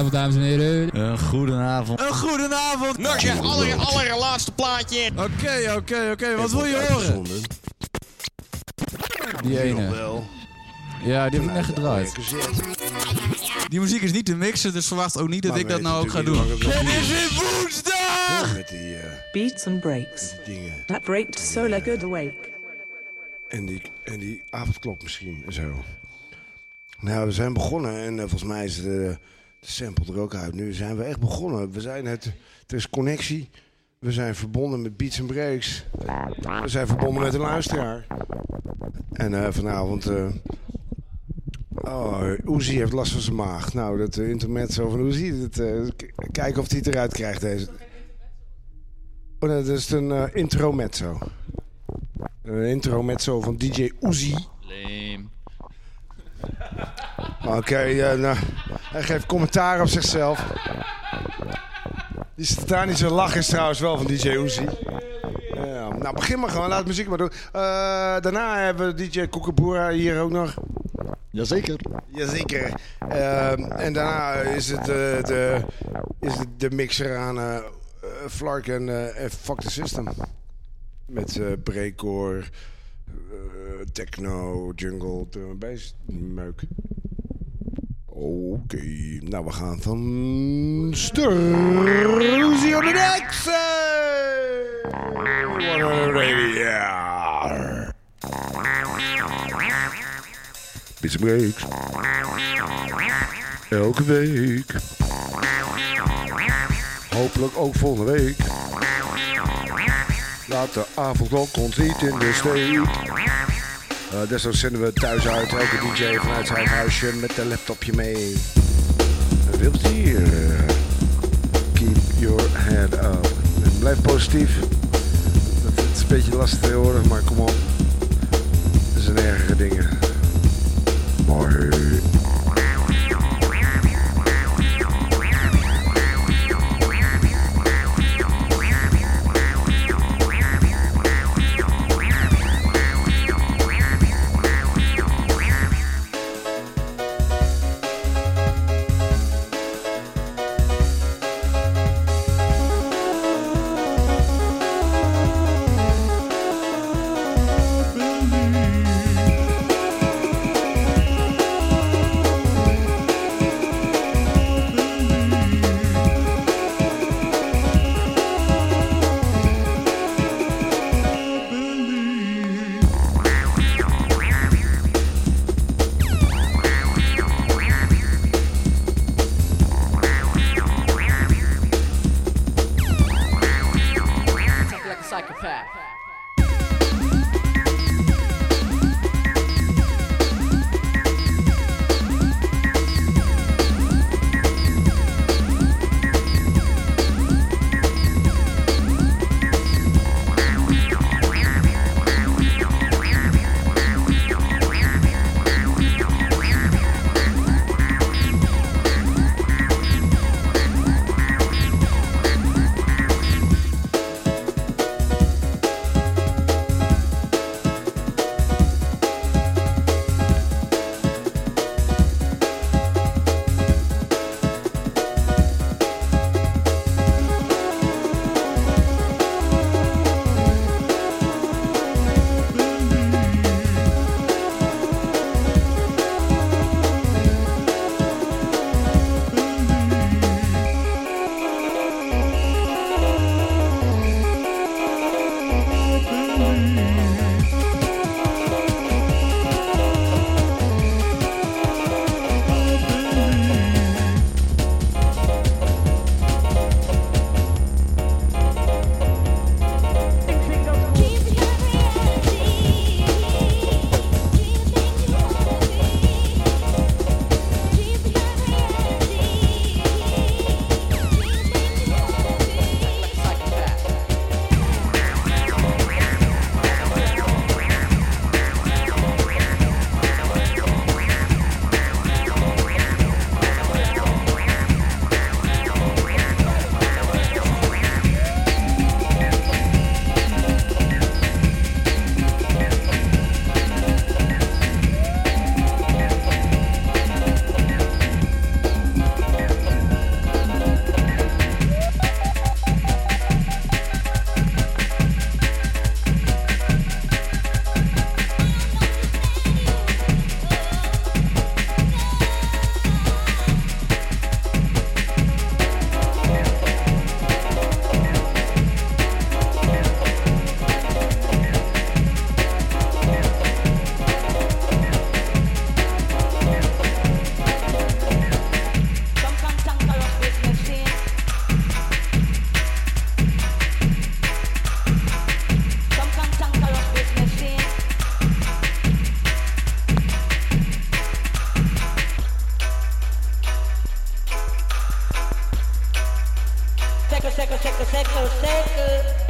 Goedenavond, dames en heren. Een goedenavond. Een goedenavond. Nog je aller, allerlaatste plaatje. Oké, oké, oké. Wat wil je horen? Die ene. Ja, die heb ik net gedraaid. Die muziek is niet te mixen, dus verwacht ook niet dat Maar ik dat nou ook ga doen. Het is weer woensdag! Met die eh, Beats and breaks dingen. that break so like good awake. En die, en die avondklok misschien en zo. Nou, we zijn begonnen en eh, volgens mij is de, de sample er ook uit. Nu zijn we echt begonnen. We zijn het, er is connectie. We zijn verbonden met Beats and Breaks. We zijn verbonden met een luisteraar. En eh, vanavond... eh oh, Uzi heeft last van zijn maag. Nou, dat uh, intermezzo van Uzi. Dat, kijken of hij het eruit krijgt deze. Oh, dat is een uh, intro mezzo. Een intro mezzo van DJ. Leem. Oké, ja, nou, hij geeft commentaar op zichzelf. Die satanische lach is trouwens wel van DJ Uzi. Ja, nou, begin maar gewoon. Laat muziek maar doen. Eh, daarna hebben we DJ Koekeboera hier ook nog. Jazeker. Jazeker. Ehm, en daarna is het, eh, de, is het de mixer aan eh eh, Flark en, eh, Fuck the System. Met eh breakcore, eh, techno, jungle, drum and bass, meuk. Oké, nou we gaan van Sturzy on the next. Pizza Breaks. Elke week. Hopelijk ook volgende week. Laat de avondklok ons niet in de steek. Uh, desnoods zenden we thuis uit elke DJ vanuit zijn huisje met een laptopje mee. Veel plezier. Keep your head up. En blijf positief. Het is een beetje lastig tegenwoordig, maar kom op. Er zijn ergere dingen. Mooi. shake, shake, shake, shake, shake.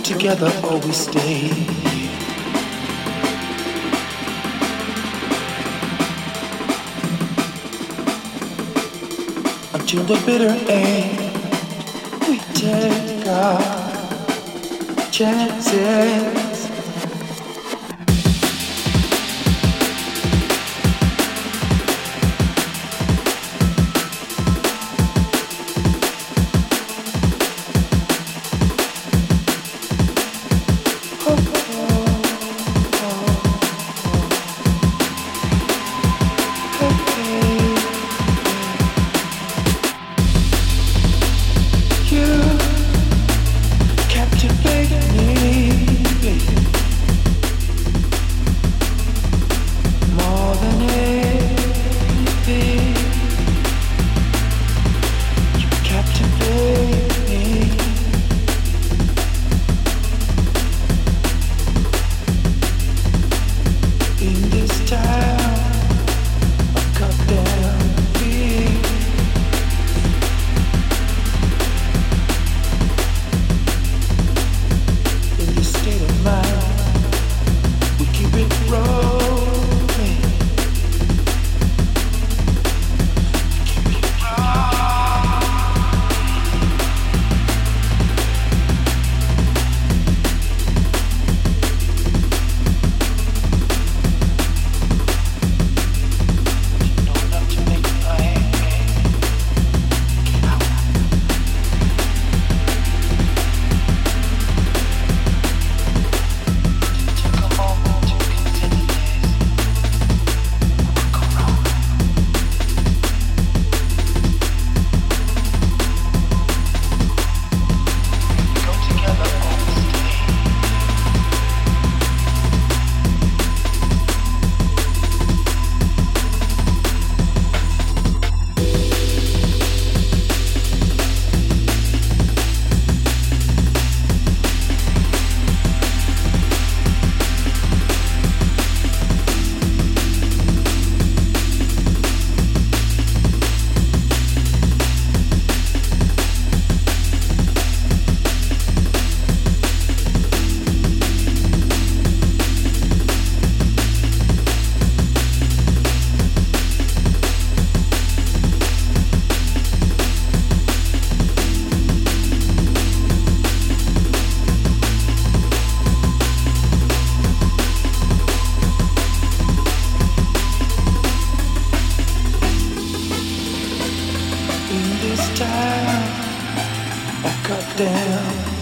together or we stay. Until the bitter end, we take our chances.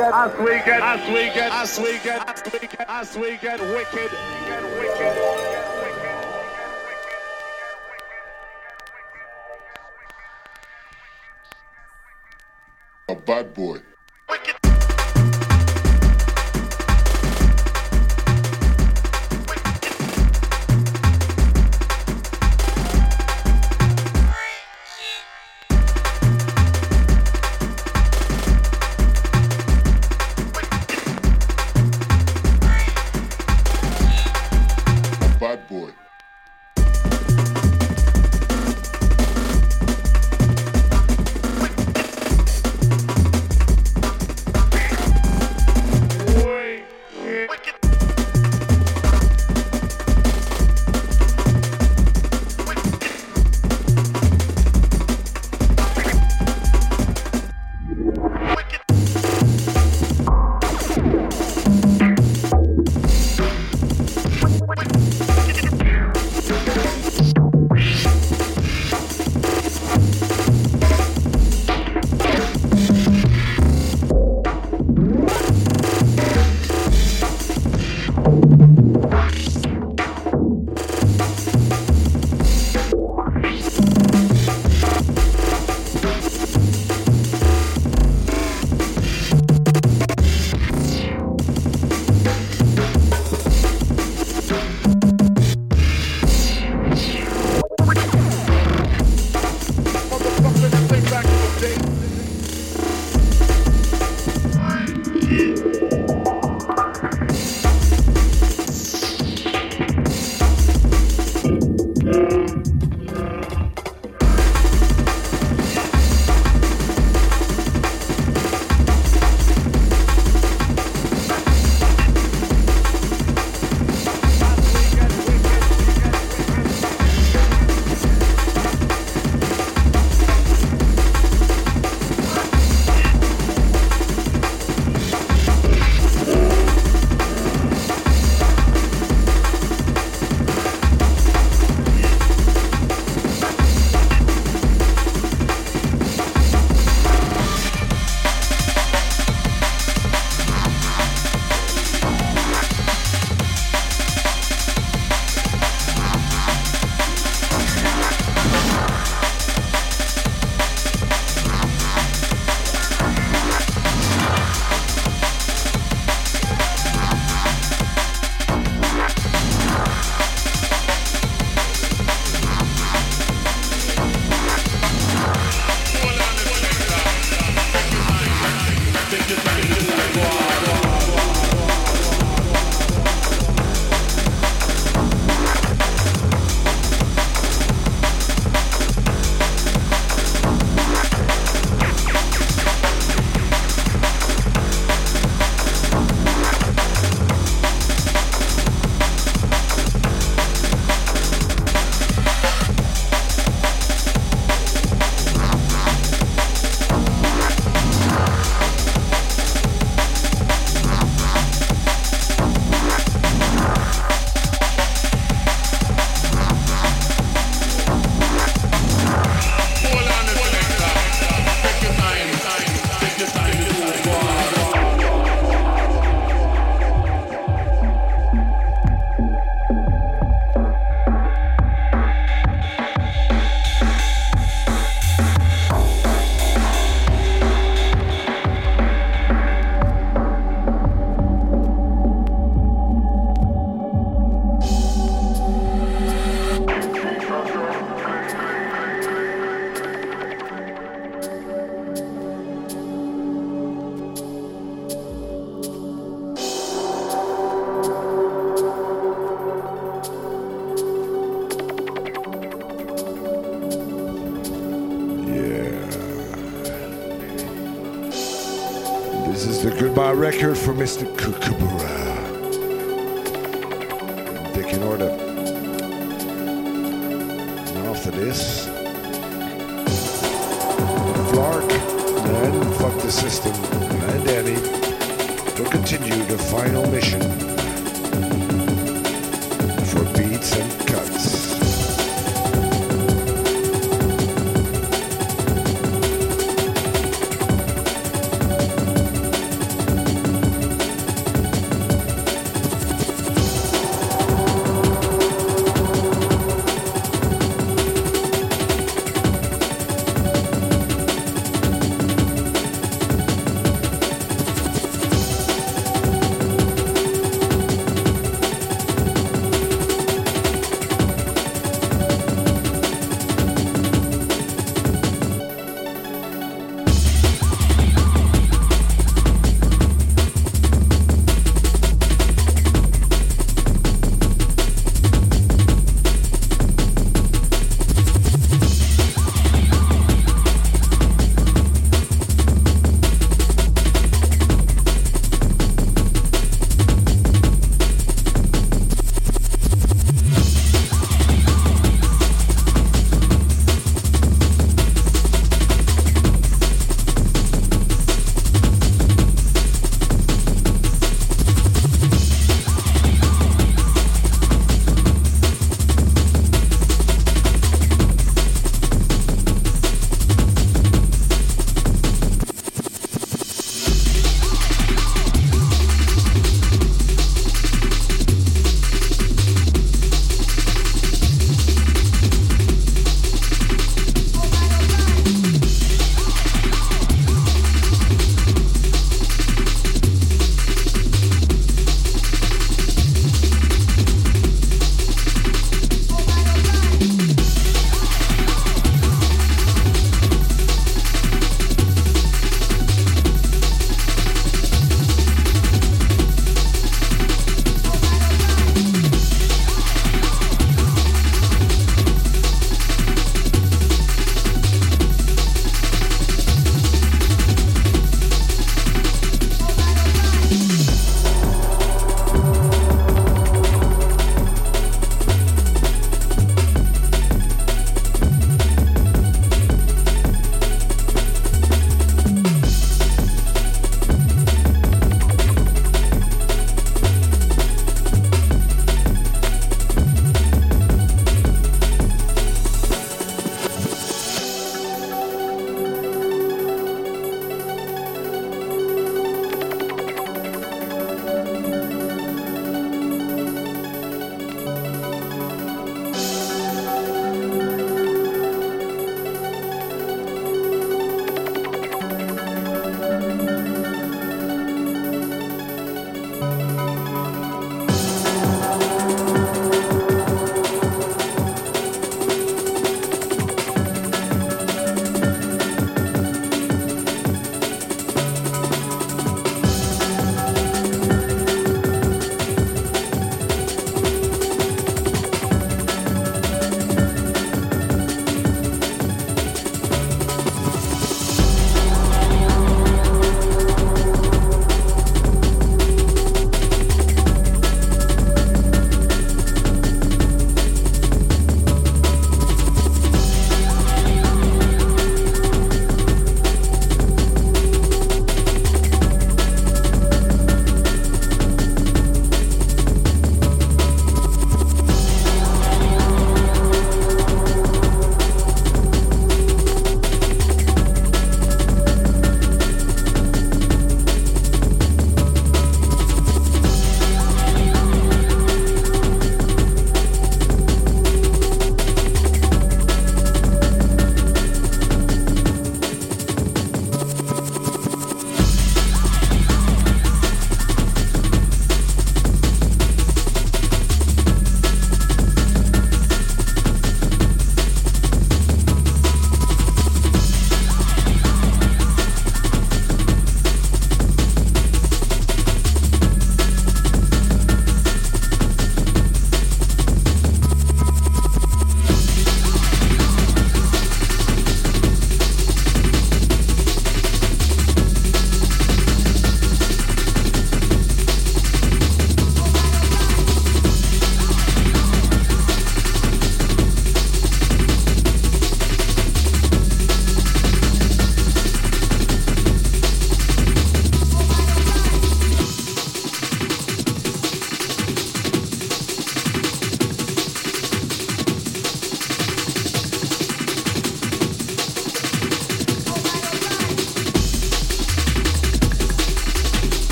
as we get, as we get, as we get, as we get, as we get wicked. Record for Mr. Kookaburra.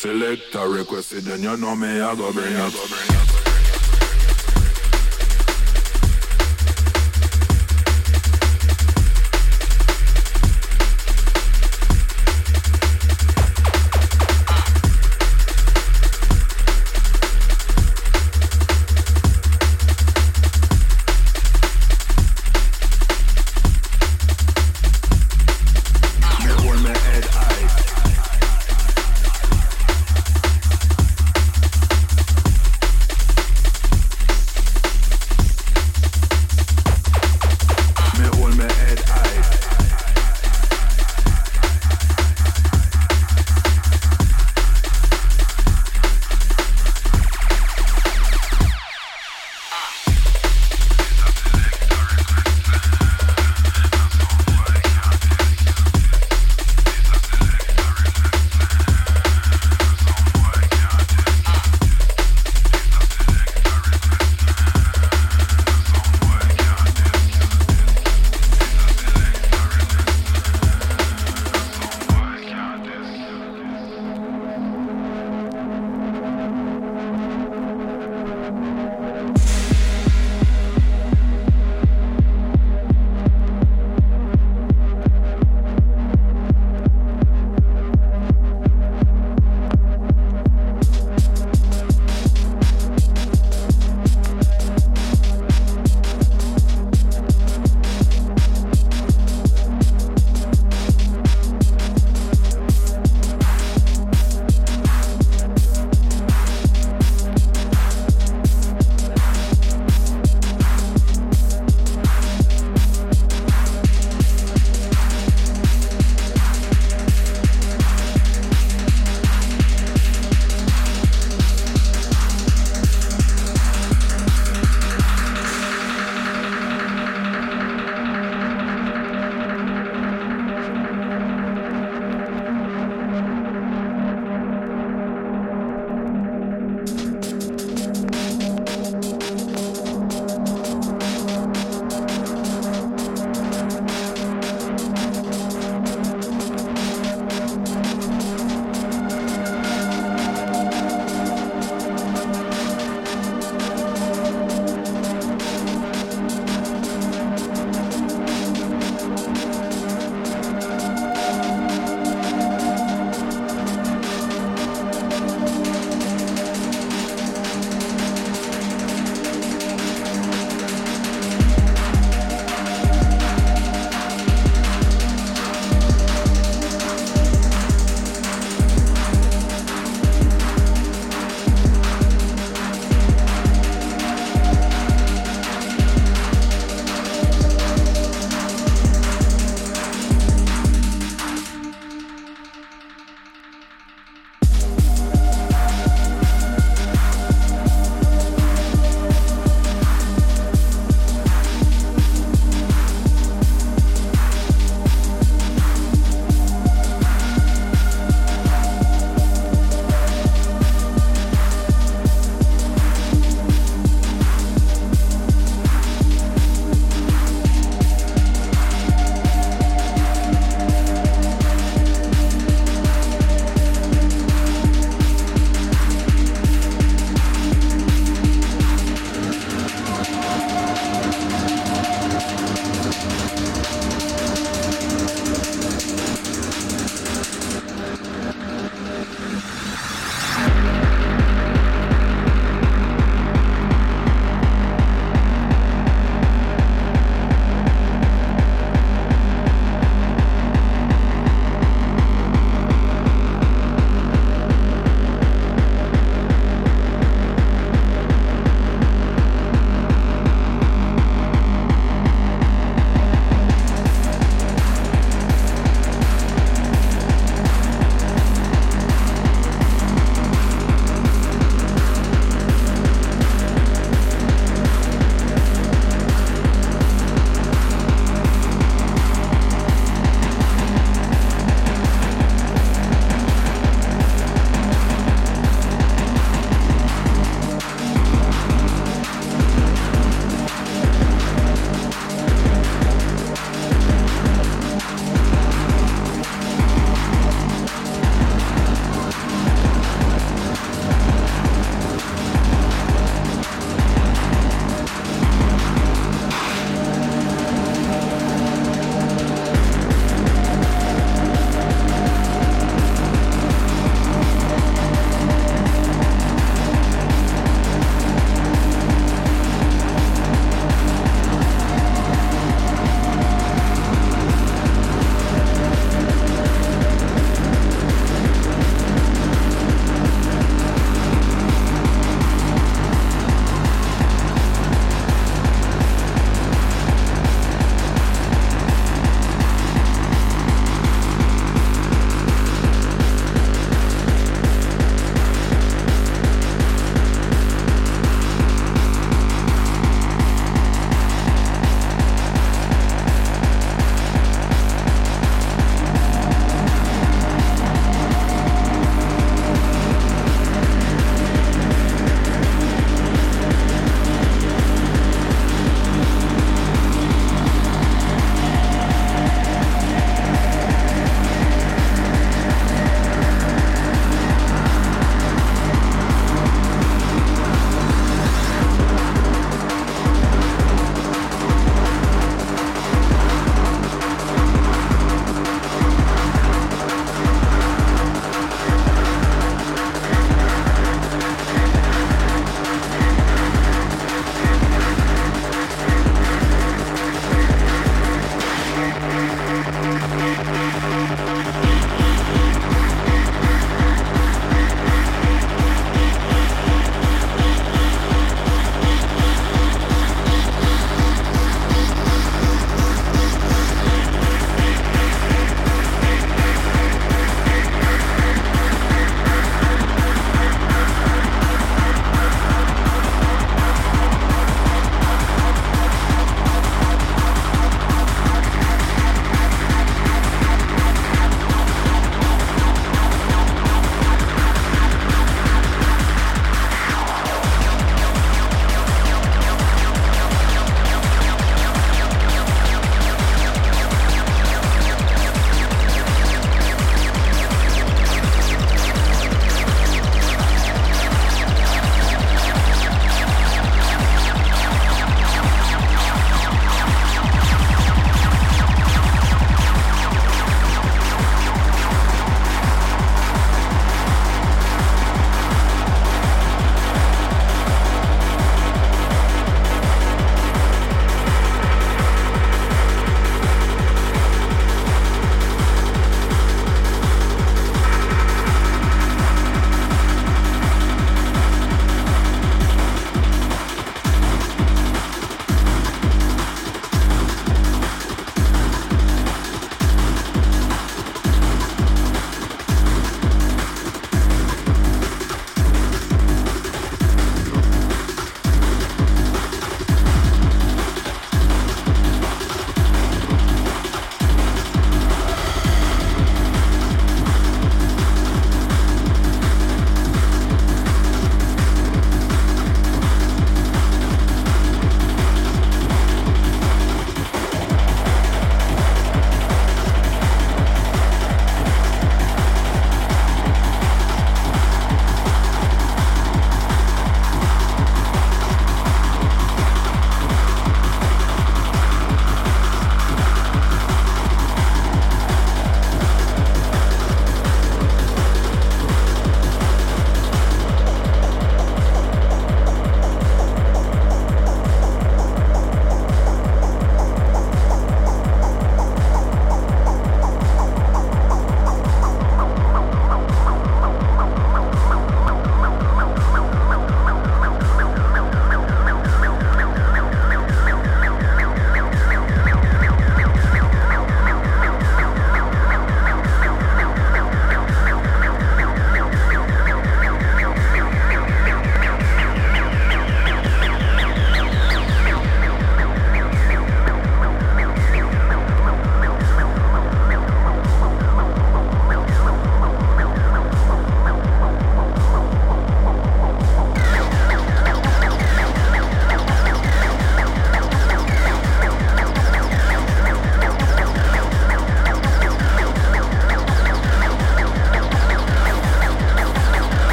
selector requested, then you know me, I go bring it.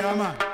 Yeah, man.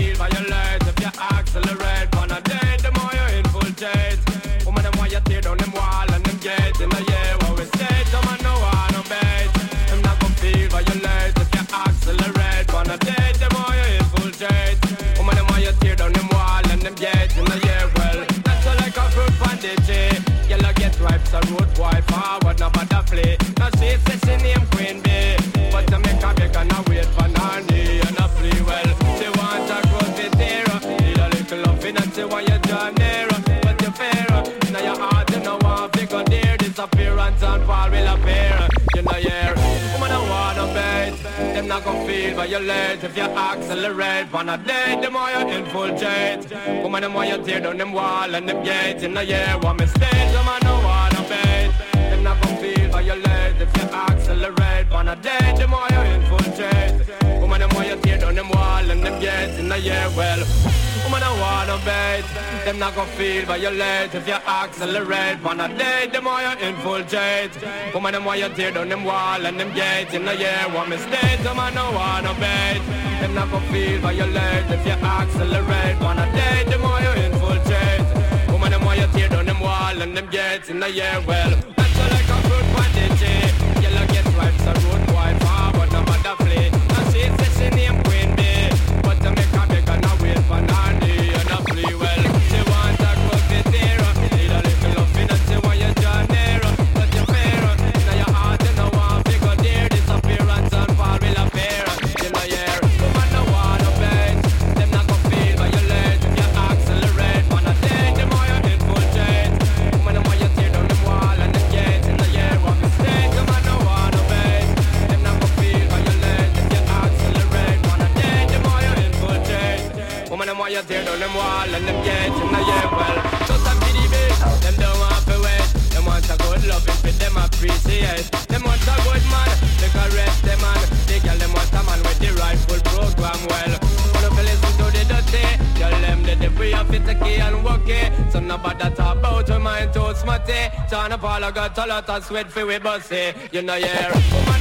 Feel violate if you accelerate. On a day, the more you infiltrate. Woman them want you tear down them wall and them gates in the year where we stay. Some man no wanna. Them not gonna feel violate if you accelerate. On a day, the more you infiltrate. Woman them want you tear down them wall and them gates in the year. Well, that's like a fruit bandage. Yellow get ripe, so road boy gonna feel if you accelerate. On a day, the more you infiltrate, woman them want you tear down them wall and them gates. You know yeah, want me stay, woman I wanna bait. Them not gonna feel violate if you accelerate. On a day, the more you infiltrate, woman them want you tear down them wall and them gates. You know yeah, well. Woman, I wanna bait. Them not gonna feel violate if you accelerate. On a day, the more you infiltrate. Woman, them want you tear down them wall and them gates. In the year, one mistake, them I no wanna bait. Them not gonna feel violate if you accelerate. On a day, the more you infiltrate. Woman, them want you tear down them wall and them gates. In the year, well, got a lot of sweat for we bossy. You know yeah,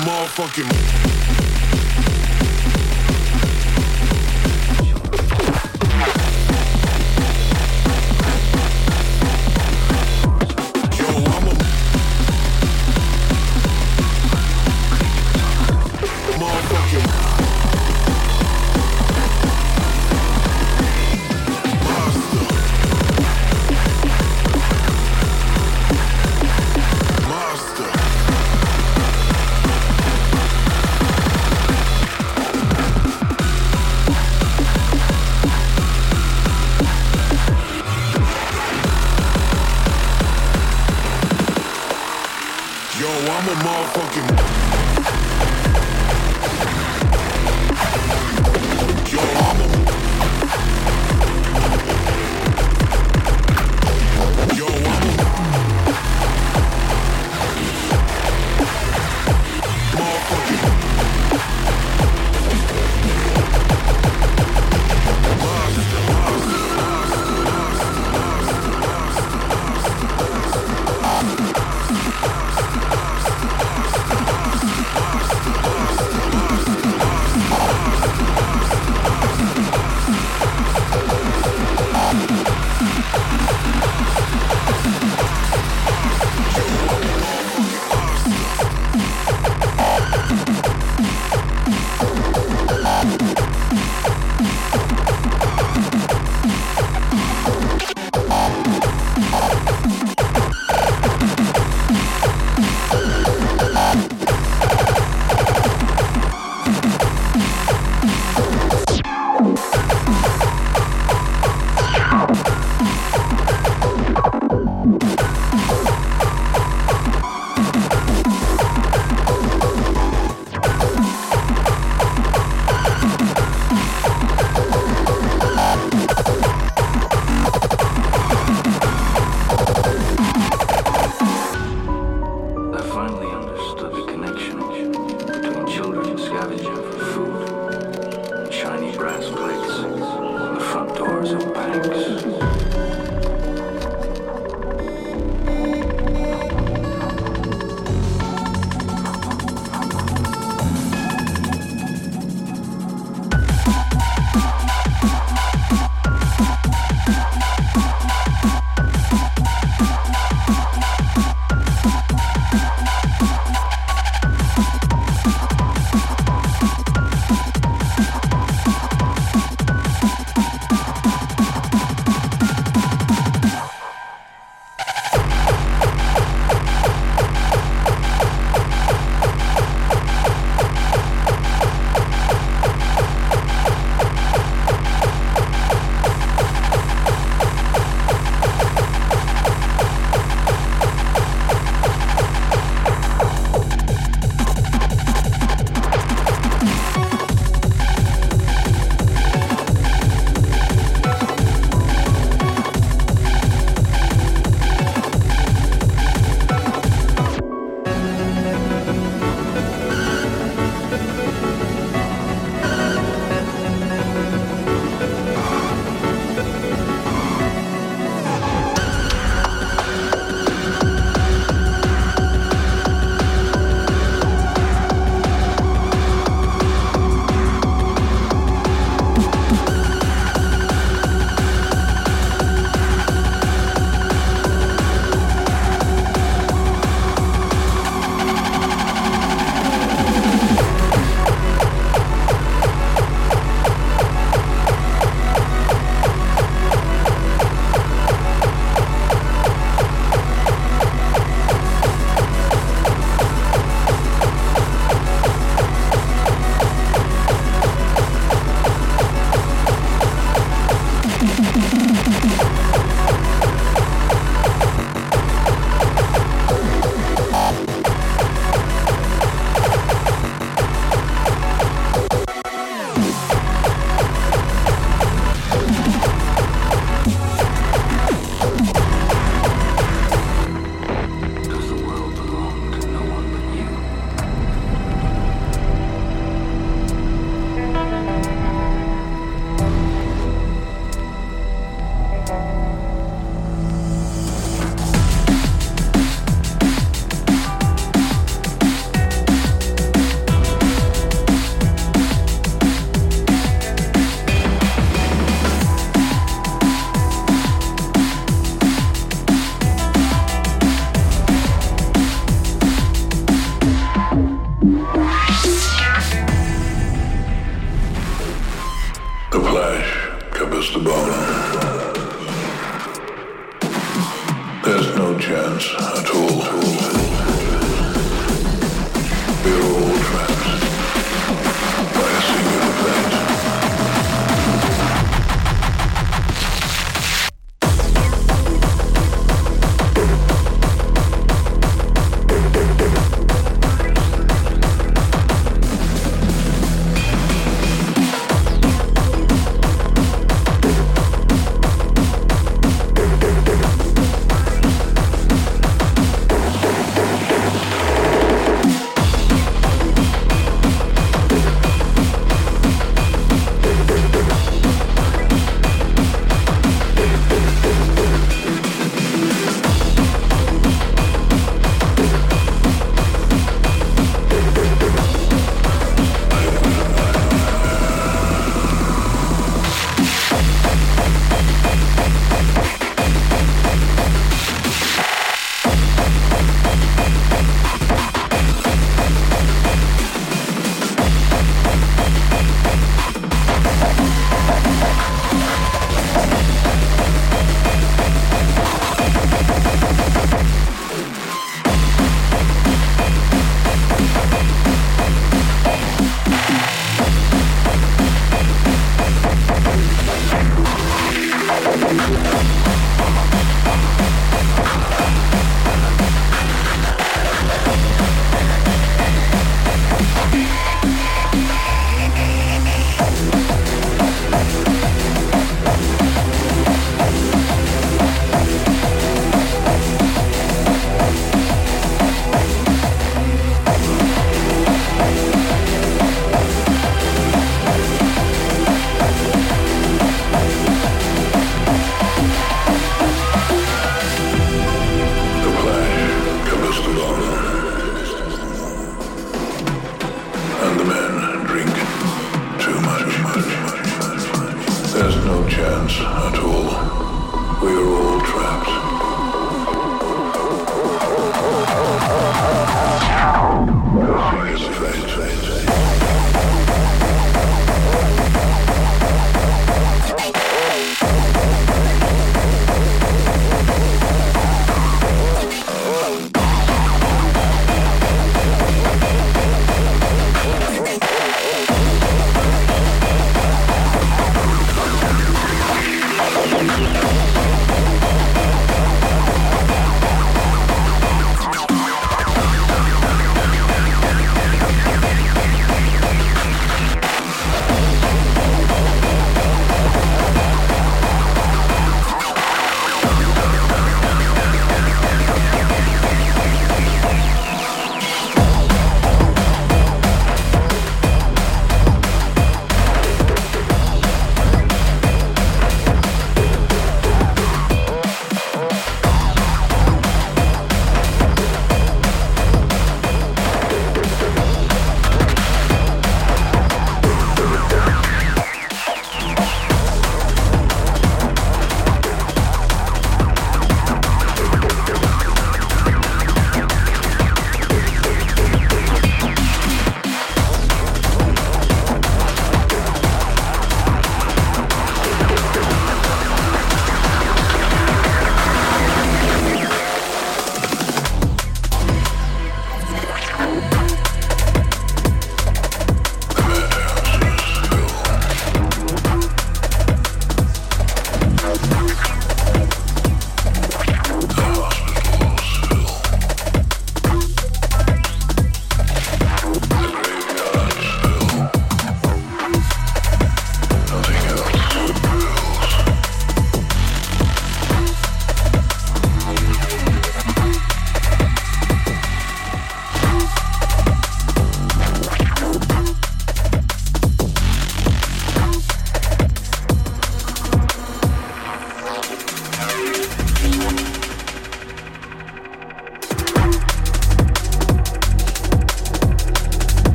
motherfucking. scavenger for food, shiny brass plates on the front doors of banks.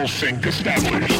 Turntable sync established.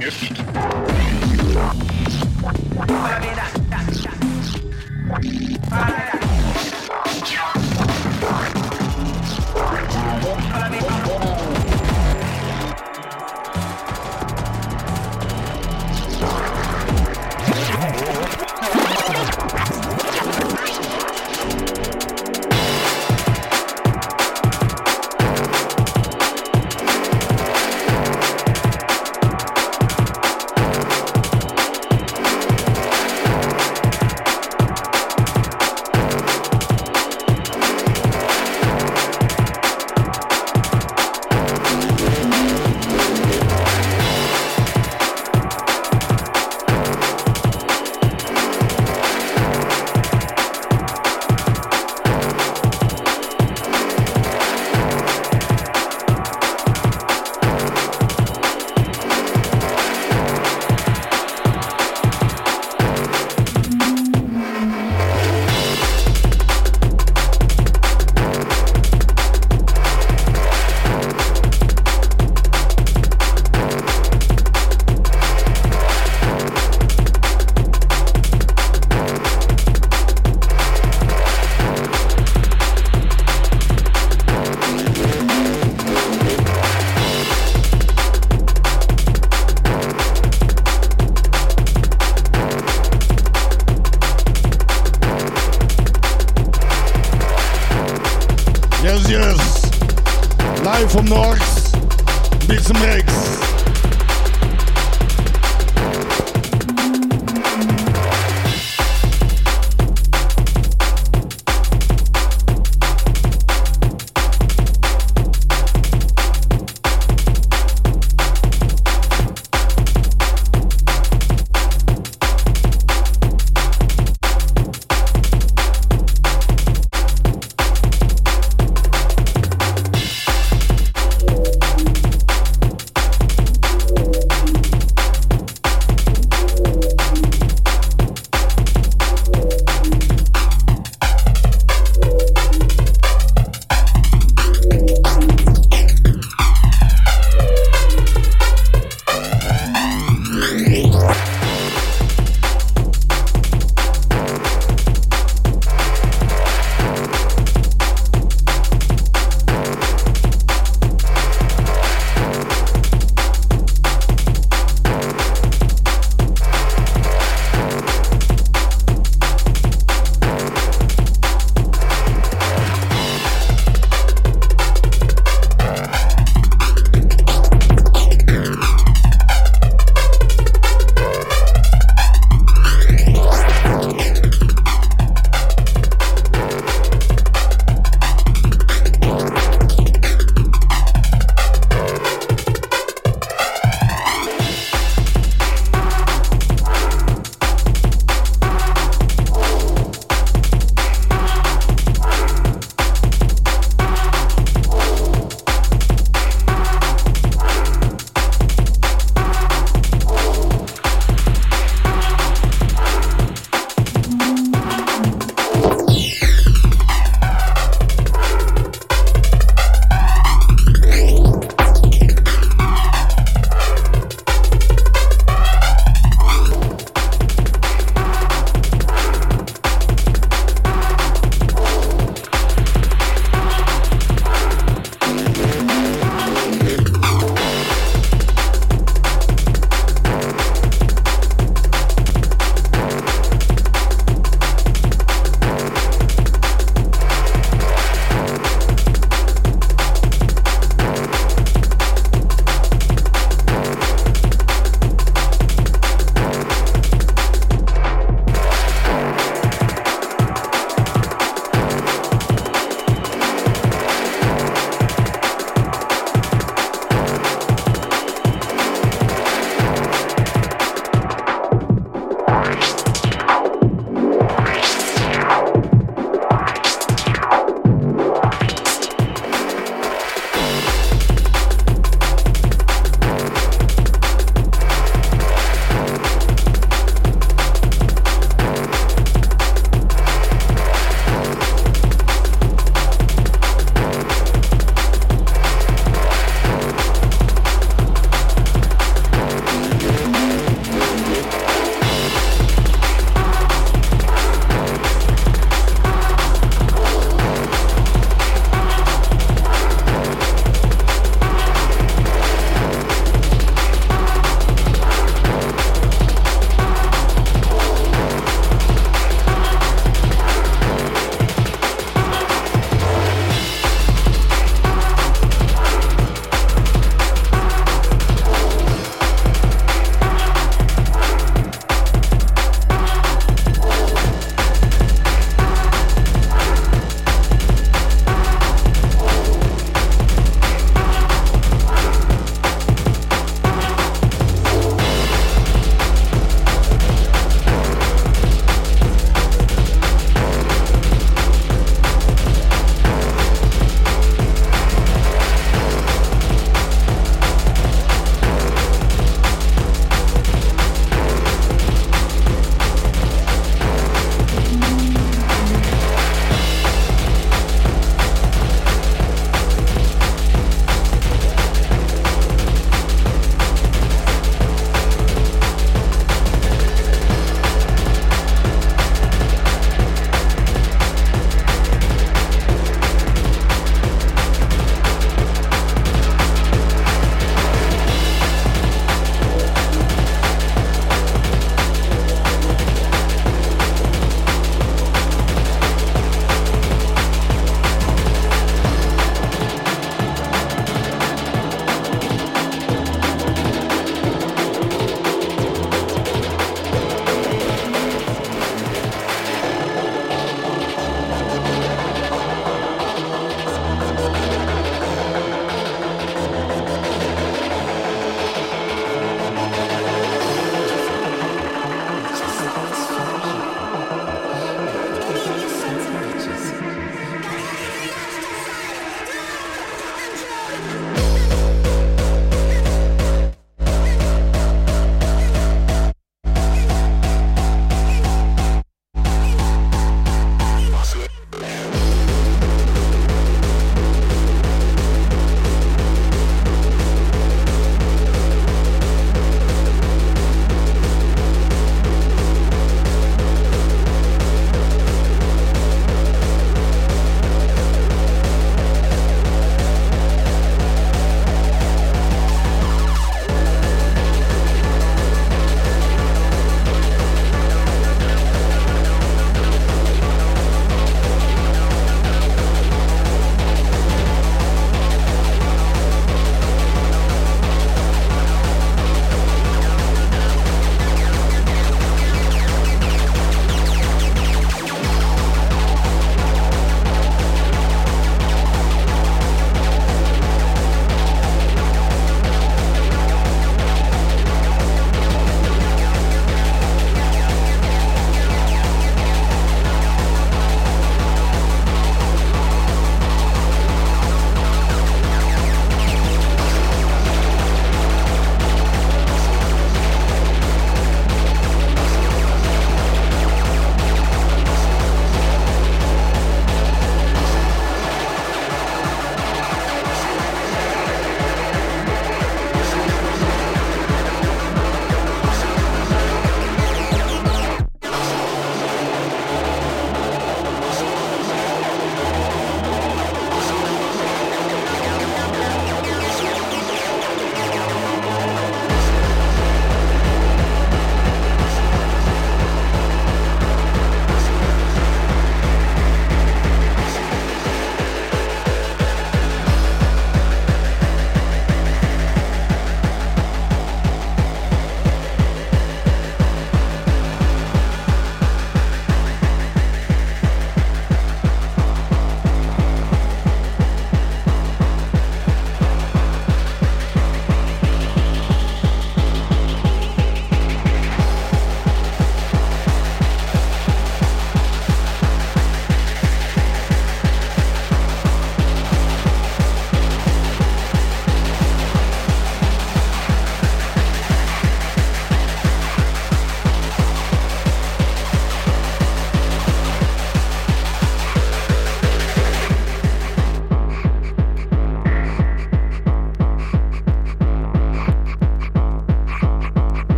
Meu pique. Parabéns. Parabéns.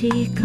тихо.